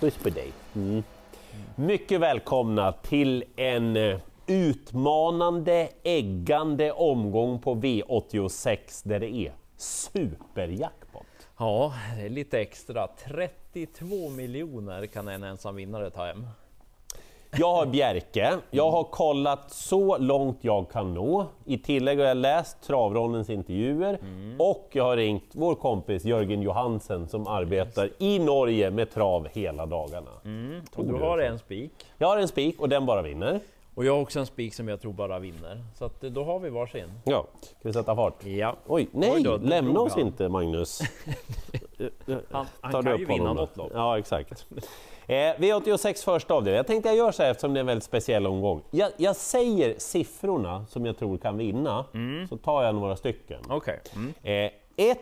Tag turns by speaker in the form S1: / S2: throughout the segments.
S1: Puss på dig. Mm. Mycket välkomna till en eh, utmanande, äggande omgång på V86 där det är superjackpot.
S2: Ja, det är lite extra. 32 miljoner kan en ensam vinnare ta hem.
S1: Jag har Bjerke, jag har kollat så långt jag kan nå. I tillägg har jag läst Travronnens intervjuer och jag har ringt vår kompis Jörgen Johansen som arbetar i Norge med trav hela dagarna.
S2: Och du har en spik.
S1: Jag har en spik och den bara vinner.
S2: Och jag har också en spik som jag tror bara vinner. Så att eh, då har vi varsin.
S1: Ja, ska vi sätta fart?
S2: Ja.
S1: Oj, nej,
S2: Oj då,
S1: lämna oss
S2: han.
S1: inte Magnus.
S2: Han, han
S1: Tar du
S2: kan ju vinna något lopp.
S1: Ja, exakt. Eh, V86 första avdelning. Jag tänkte jag gör så här eftersom det är en väldigt speciell omgång. Jag, jag säger siffrorna som jag tror kan vinna,
S2: Mm.
S1: så tar jag några stycken.
S2: Okej. Mm.
S1: Eh, 1,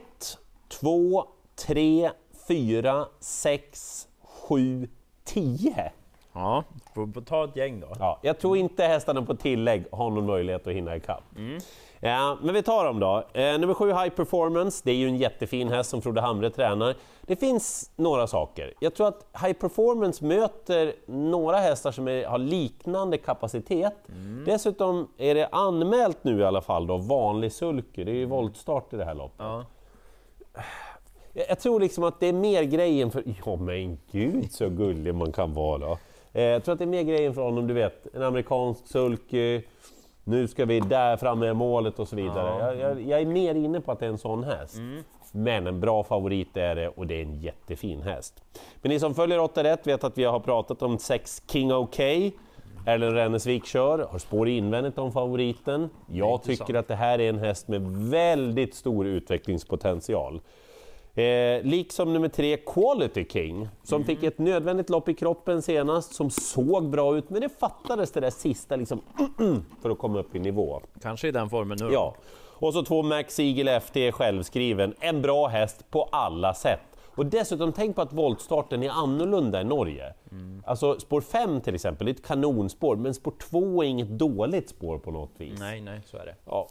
S1: 2, 3, 4, 6, 7, 10.
S2: Ja, får ta ett gäng då.
S1: Ja, jag tror inte hästarna på tillägg har någon möjlighet att hinna ikapp. Ja, men vi tar dem då. Eh, nummer 7 High Performance, det är ju en jättefin häst som Frode Hamre tränar. Det finns några saker. Jag tror att High Performance möter några hästar som är, har liknande kapacitet. Dessutom är det anmält nu i alla fall då, vanlig sulky, det är ju voltstart i det här loppet.
S2: Ja.
S1: Jag, jag tror liksom att det är mer grejen för... Ja men gud så gullig man kan vara då. Eh, jag tror att det är mer grejen för honom, du vet, en amerikansk sulky, nu ska vi där framme i målet och så vidare. Jag, jag, jag är mer inne på att det är en sån häst. Men en bra favorit är det och det är en jättefin häst. Men ni som följer 8 rätt vet att vi har pratat om 6 King OK. Erlend Rennesvik kör, har spår invändigt om favoriten. Jag tycker att det här är en häst med väldigt stor utvecklingspotential. Eh, liksom nummer tre, Quality King, som fick ett nödvändigt lopp i kroppen senast, som såg bra ut, men det fattades det där sista liksom, för att komma upp i nivå.
S2: Kanske i den formen nu.
S1: Ja. Och så två Max Eagle FT självskriven, en bra häst på alla sätt. Och dessutom tänk på att voltstarten är annorlunda i Norge. Alltså spår 5 till exempel, det är ett kanonspår, men spår 2 är inget dåligt spår på något vis.
S2: Nej, nej, så är det.
S1: Ja.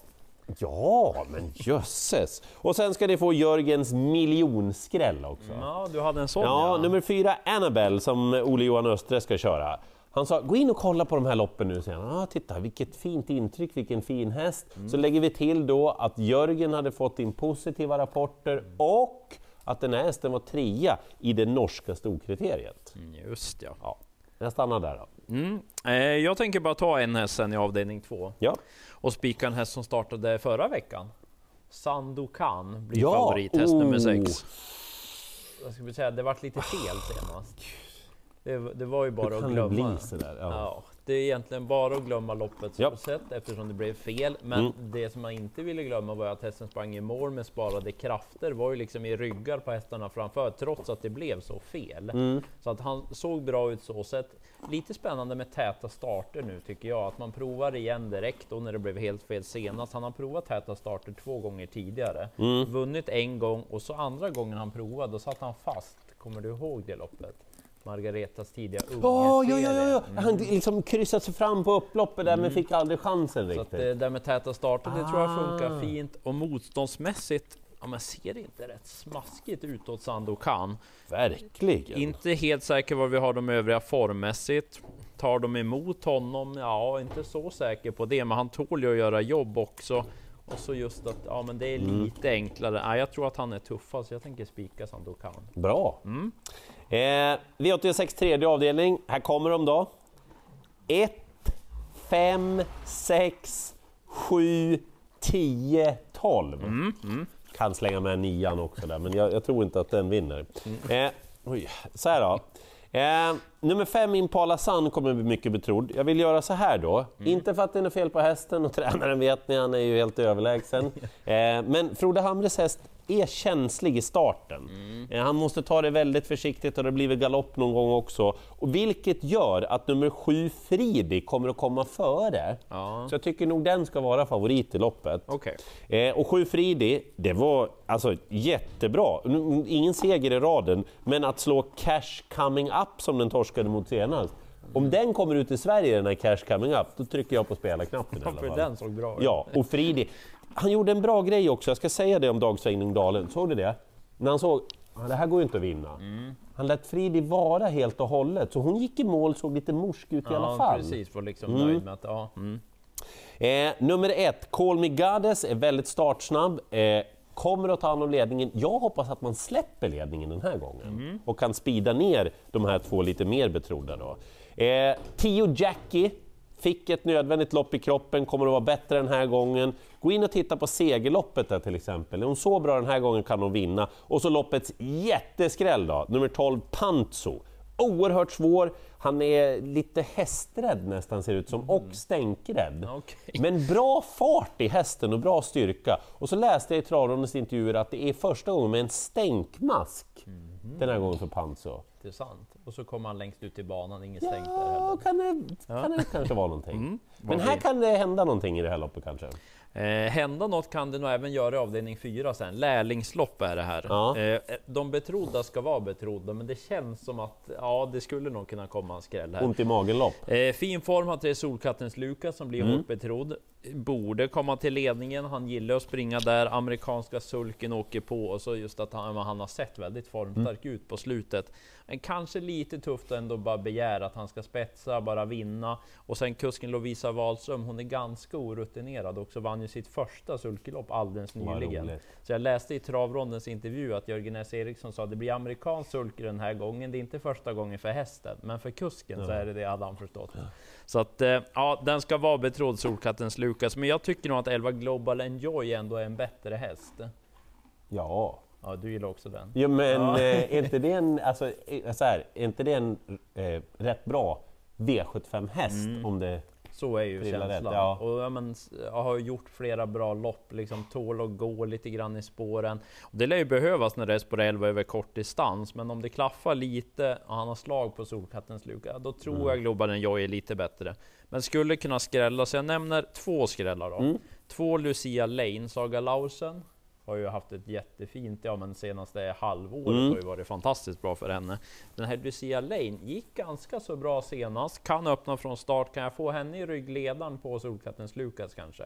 S1: Ja, men jösses! Och sen ska ni få Jörgens miljonskräll också.
S2: Ja, du hade en sån
S1: Ja, nummer fyra, Annabelle, som Ole Johan Östre ska köra. Han sa, gå in och kolla på de här loppen nu, säger han. Ah, titta, vilket fint intryck, vilken fin häst. Så lägger vi till då att Jörgen hade fått in positiva rapporter och att den här hästen var trea i det norska storkriteriet.
S2: Mm, Just ja.
S1: Ja, jag stannar där då.
S2: Mm. Eh, jag tänker bara ta en häst sen i avdelning två.
S1: Ja,
S2: och spika en häst som startade förra veckan. Sandokan blir
S1: Ja,
S2: favorithäst
S1: oh.
S2: nummer 6. Jag skulle säga, det vart lite fel senast. Det, det var ju bara att glömma.
S1: bli sådär? Ja.
S2: Ja, det är egentligen bara att glömma loppet så
S1: Ja.
S2: sett eftersom det blev fel. Men
S1: Mm.
S2: det som man inte ville glömma var att hästen sprang i mål med sparade krafter. var ju liksom i ryggar på hästarna framför trots att det blev så fel.
S1: Mm.
S2: Så att han såg bra ut så sett. Lite spännande med täta starter nu tycker jag. Att man provar igen direkt då när det blev helt fel senast. Han har provat täta starter två gånger tidigare.
S1: Mm.
S2: Vunnit en gång och så andra gången han provade då satt han fast. Kommer du ihåg det loppet? Margaretas tidiga
S1: ja,
S2: ungeserie.
S1: ja, ja, ja. Han liksom kryssade sig fram på upploppet där men fick aldrig chansen
S2: Så
S1: riktigt.
S2: det där med täta starter, det tror jag funkar
S1: Ah.
S2: fint. Och motståndsmässigt, ja men ser det inte rätt smaskigt ut åt Sandokan?
S1: Verkligen!
S2: Inte helt säker var vi har de övriga formmässigt. Tar de emot honom? Ja, inte så säker på det, men han tål ju att göra jobb också. Och så just att, ja men det är
S1: Mm.
S2: lite enklare. Ja, jag tror att han är tuffast, så jag tänker spika Sandokan.
S1: Bra!
S2: Mm.
S1: Eh, V86 tredje avdelning, här kommer de då. 1, 5, 6, 7, 10, 12.
S2: Mm,
S1: Kan slänga med nian också där, men jag, jag tror inte att den vinner.
S2: Mm.
S1: Eh, oj, så här då. Eh, nummer fem Impala Sun kommer bli mycket betrodd. Jag vill göra så här då,
S2: Mm.
S1: inte för att det är något fel på hästen och tränaren vet ni, han är ju helt överlägsen. Eh, men Frode Hamres häst är känslig i starten.
S2: Mm.
S1: Eh, han måste ta det väldigt försiktigt och det blir väl galopp någon gång också. Och vilket gör att nummer sju Fridi kommer att komma före.
S2: Ja.
S1: Så jag tycker nog den ska vara favorit i loppet.
S2: Okej.
S1: Eh, och 7 Fridi, det var alltså jättebra. Ingen seger i raden, men att slå Cash Coming Up som den torskade mot senast. Om den kommer ut i Sverige, den här Cash Coming Up, då trycker jag på spelarknappen i alla fall.
S2: den såg bra ut.
S1: Ja, och Fridi, han gjorde en bra grej också, jag ska säga det om Dagsvängning Dalen, såg du det? När han såg det här går ju inte att vinna. Han lät Fridi vara helt och hållet, så hon gick i mål såg lite morsk ut i alla
S2: Ja,
S1: fall.
S2: precis. Var liksom nöjd med att, ja. Mm.
S1: Eh, nummer ett, Call Me Goddess är väldigt startsnabb. Eh, kommer att ta hand om ledningen. Jag hoppas att man släpper ledningen den här gången och kan spida ner de här två lite mer betrodda. Då. Eh, Tio Jackie fick ett nödvändigt lopp i kroppen, kommer att vara bättre den här gången. Gå in och titta på segerloppet där till exempel. Är hon så bra den här gången kan hon vinna. Och så loppets jätteskräll då, nummer 12 Pantso. Oerhört svår, han är lite hästrädd nästan ser det ut som, och stänkrädd.
S2: Okej.
S1: Men bra fart i hästen och bra styrka. Och så läste jag i travrondens intervjuer att det är första gången med en stänkmask den här gången för Panzo.
S2: Intressant. Och så kommer han längst ut i banan, inget stängt där heller.
S1: Ja, kan det, kan det kanske vara någonting. Men
S2: vad
S1: här kan det hända någonting i det här loppet kanske.
S2: Eh, hända något kan det nog även göra i avdelning 4 sen. Lärlingslopp är det här.
S1: Ja.
S2: Eh, de betrodda ska vara betrodda, men det känns som att ja, det skulle nog kunna komma en skräll här.
S1: Ont i magen-lopp.
S2: Eh, fin form har tre Solkattens Lukas som blir
S1: Mm.
S2: hårt betrodd. Borde komma till ledningen. Han gillar att springa där. Amerikanska sulken åker på och så just att han, han har sett väldigt formstark
S1: Mm.
S2: ut på slutet. Men kanske lite tufft att ändå bara begära att han ska spetsa, bara vinna. Och sen kusken Lovisa Wahlström, hon är ganska orutinerad också. Vann ju sitt första sulkelopp alldeles nyligen. Så jag läste i travrondens intervju att Jörgen S. Eriksson sa att det blir amerikansk sulke den här gången. Det är inte första gången för hästen, men för kusken så är det det, hade han förstått. Så att, eh, ja, den ska vara betrodd Solkattens Lukas, men jag tycker nog att 11 Global Enjoy ändå är en bättre häst.
S1: Ja.
S2: Ja, du gillar också den?
S1: Ja men
S2: Ja.
S1: eh, är inte det en, alltså, eh, så här, är inte det en eh, rätt bra V75 häst om det...
S2: Så är ju känslan.
S1: rätt, ja.
S2: Och, ja, men, jag har gjort flera bra lopp, liksom tål att gå lite grann i spåren. Och det lär ju behövas när det är spår 11 över kort distans, men om det klaffar lite och han har slag på Solkattens luka, då tror
S1: Mm.
S2: jag Global Enjoy är lite bättre. Men skulle kunna skrälla, så jag nämner två skrällar då.
S1: Mm.
S2: Två Lucia Lane, Saga Lausen. Har ju haft ett jättefint, ja men senaste halvåret
S1: Mm.
S2: har ju varit fantastiskt bra för henne. Den här Lucia Lane gick ganska så bra senast, kan öppna från start. Kan jag få henne i ryggledaren på Solkattens Lukas kanske?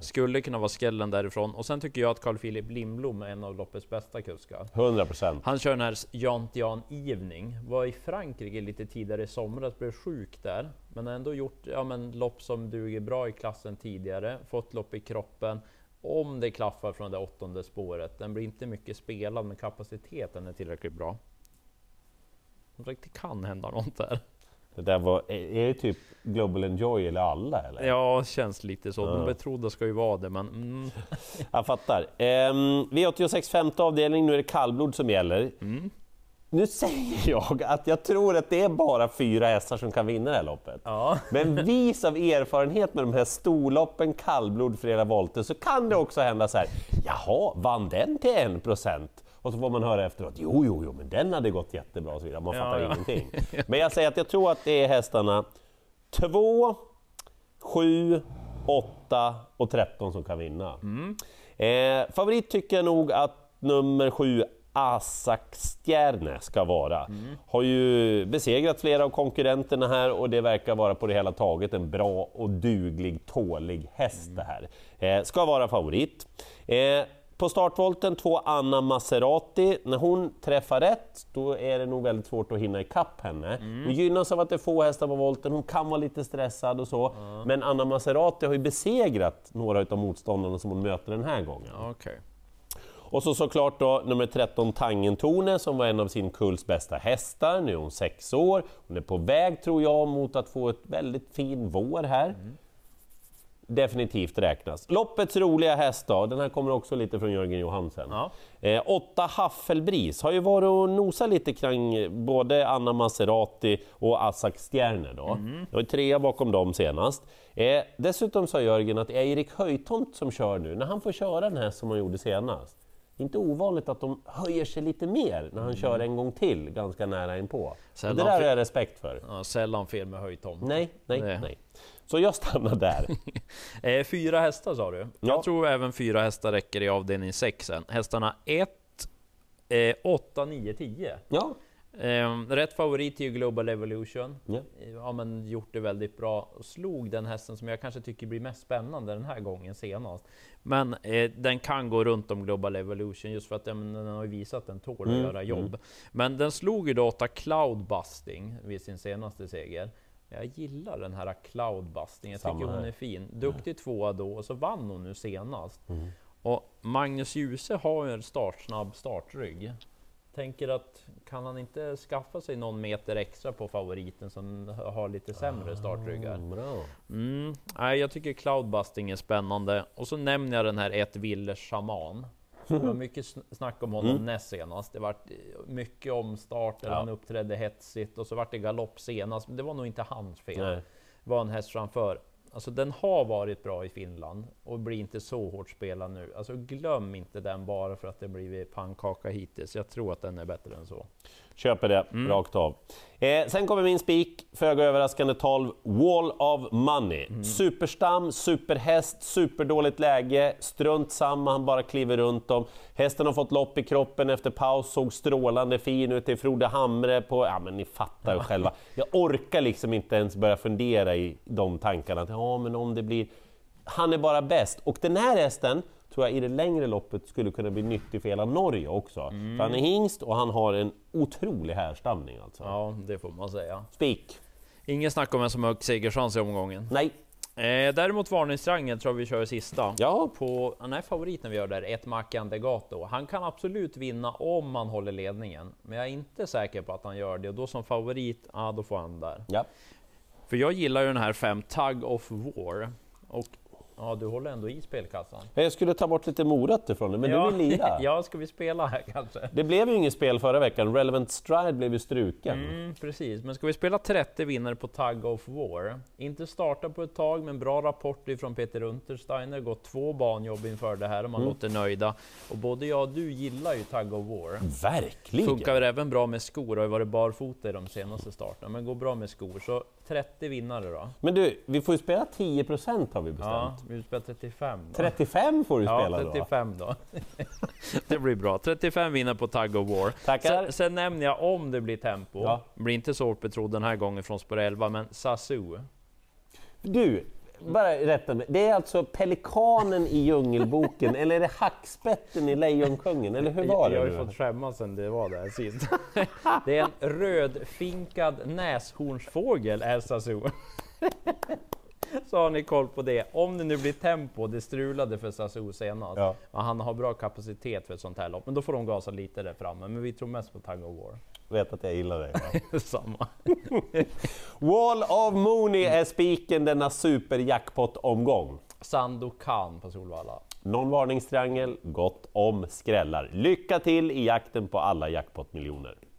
S2: Skulle kunna vara skrällen därifrån. Och sen tycker jag att Carl Philip Lindblom är en av loppets bästa kuskar.
S1: 100 procent.
S2: Han kör den här Jant Jan Evening, var i Frankrike lite tidigare i somras, blev sjuk där. Men ändå gjort ja, men, lopp som duger bra i klassen tidigare, fått lopp i kroppen. Om det klaffar från det åttonde spåret, den blir inte mycket spelad men kapaciteten är tillräckligt bra. Som sagt, det kan hända något där.
S1: Det där var, är det typ Global Enjoy eller alla eller?
S2: Ja, känns lite så. De betrodda ska ju vara det, men mm,
S1: Jag fattar. Ehm, V86 femte avdelning, nu är det kallblod som gäller. Nu säger jag att jag tror att det är bara fyra hästar som kan vinna det här loppet.
S2: ja.
S1: Men vis av erfarenhet med de här storloppen, kallblod, flera volter, så kan det också hända så här. Jaha, vann den till en procent? Och så får man höra efteråt, jo, jo, jo, men den hade gått jättebra och så vidare. Man fattar
S2: ja.
S1: ingenting. Men jag säger att jag tror att det är hästarna 2, 7, 8 och 13 som kan vinna. Eh, favorit tycker jag nog att nummer 7 Asaxstjärne ska vara. Har ju besegrat flera av konkurrenterna här och det verkar vara på det hela taget en bra och duglig, tålig häst det här. Eh, ska vara favorit. Eh, på startvolten två Anna Maserati. När hon träffar rätt, då är det nog väldigt svårt att hinna ikapp henne. Hon gynnas av att det är få hästar på volten, hon kan vara lite stressad och så. Men Anna Maserati har ju besegrat några av motståndarna som hon möter den här gången.
S2: okej.
S1: Och så såklart då nummer 13 Tangentone som var en av sin kulls bästa hästar. Nu är hon sex år. Hon är på väg tror jag mot att få ett väldigt fin vår här. Definitivt räknas. Loppets roliga häst då, den här kommer också lite från Jörgen Johansen.
S2: Ja.
S1: Eh, åtta Haffelbris har ju varit och nosat lite kring både Anna Maserati och Asak Stjärne då. Det var ju trea bakom dem senast. Eh, dessutom sa Jörgen att det är Erik Höjtomt som kör nu, när han får köra den här som han gjorde senast. Inte ovanligt att de höjer sig lite mer när han kör en gång till, ganska nära inpå. Och
S2: Sällan
S1: det där har jag respekt för.
S2: Ja, sällan fel med höjdtomt.
S1: Nej, nej,
S2: Nej.
S1: nej. Så jag stannar där.
S2: Eh, fyra hästar sa du?
S1: Ja.
S2: Jag tror även fyra hästar räcker i avdelning 6 sen. Hästarna 1, eh, 8, 9, 10.
S1: Ja,
S2: Eh, rätt favorit är ju Global Evolution.
S1: Ja.
S2: Ja, men gjort det väldigt bra. Och slog den hästen som jag kanske tycker blir mest spännande den här gången senast. Men eh, den kan gå runt om Global Evolution just för att ja, den har visat att den tål att
S1: Mm,
S2: göra jobb. Men den slog ju då åtta Cloudbusting vid sin senaste seger. Jag gillar den här Cloudbusting. Jag
S1: Samma
S2: tycker hon är fin. Duktig tvåa då och så vann hon nu senast.
S1: Mm.
S2: Och Magnus Djuse har ju en startsnabb startrygg. Tänker att kan han inte skaffa sig någon meter extra på favoriten som har lite sämre startryggar?
S1: Mm.
S2: Mm. Nej, jag tycker cloudbusting är spännande. Och så nämner jag den här ett Willers shaman. Det var mycket sn- snack om honom näst senast. Det var mycket omstart, där
S1: Ja.
S2: han uppträdde hetsigt och så vart det galopp senast. Men det var nog inte hans fel.
S1: Nej.
S2: Det var en häst framför. Alltså den har varit bra i Finland och blir inte så hårt spelad nu. Alltså glöm inte den bara för att det blivit pannkaka hittills. Jag tror att den är bättre än så.
S1: Köper det,
S2: Mm.
S1: rakt av. Eh, sen kommer min spik, föga överraskande 12, Wall of Money.
S2: Mm.
S1: Superstam, superhäst, superdåligt läge, strunt samma, han bara kliver runt dem. Hästen har fått lopp i kroppen efter paus, såg strålande fin ut i Frode Hamre på... Ja men ni fattar ju själva. Jag orkar liksom inte ens börja fundera i de tankarna. Ja men om det blir... Han är bara bäst. Och den här hästen tror jag i det längre loppet skulle kunna bli nyttig för hela Norge också. För han är hingst och han har en otrolig härstamning alltså.
S2: Ja, det får man säga.
S1: Spik.
S2: Ingen snack om vem som har högst segerchans i omgången.
S1: Nej.
S2: Eh, däremot varningstriangel tror jag vi kör sista.
S1: Ja.
S2: På, han är favoriten vi gör där, ett Mackan Degato. Han kan absolut vinna om han håller ledningen. Men jag är inte säker på att han gör det och då som favorit, ja då får han där.
S1: Ja.
S2: För jag gillar ju den här fem Tug of War. Och ja, du håller ändå i spelkassan.
S1: Jag skulle ta bort lite morötter från det, men
S2: ja,
S1: du vill lira.
S2: ja, ska vi spela här kanske?
S1: Det blev ju inget spel förra veckan, Relevant Stride blev ju struken.
S2: Mm, precis, men ska vi spela 30 vinnare på Tug of War? Inte starta på ett tag, men bra rapporter från Peter Untersteiner. Gått två banjobb inför det här och man
S1: Mm.
S2: låter nöjda. Och både jag och du gillar ju Tug of War.
S1: Verkligen!
S2: Funkar även bra med skor, har ju varit barfota i de senaste starterna, men går bra med skor. Så 30 vinnare då.
S1: Men du, vi får ju spela 10% har vi bestämt.
S2: Ja, vi vill spela 35 då.
S1: 35 får du
S2: Ja,
S1: spela då.
S2: 35 då. det blir bra. 35 vinner på Tug of War.
S1: Tackar.
S2: Sen, sen nämner jag om det blir tempo.
S1: Ja.
S2: Blir inte så hårt betrodd den här gången från spår 11, men Sasu.
S1: Du, bara rätta mig. Det är alltså pelikanen i Djungelboken, eller är det hackspetten i Lejonkungen? Eller hur var det?
S2: Jag har ju fått skämmas sen det var där sist. det är en rödfinkad näshornsfågel, är Sasu. Så har ni koll på det. Om det nu blir tempo, det strulade för Sasu senast.
S1: Ja.
S2: Han har bra kapacitet för ett sånt här lopp, men då får de gasa lite där framme. Men vi tror mest på Tug of War.
S1: Vet att jag gillar dig. Ja.
S2: Samma.
S1: Wall of Mooney är spiken denna superjackpot-omgång.
S2: Sandokan på Solvalla.
S1: Någon varningstriangel, gott om skrällar. Lycka till i jakten på alla jackpot-miljoner!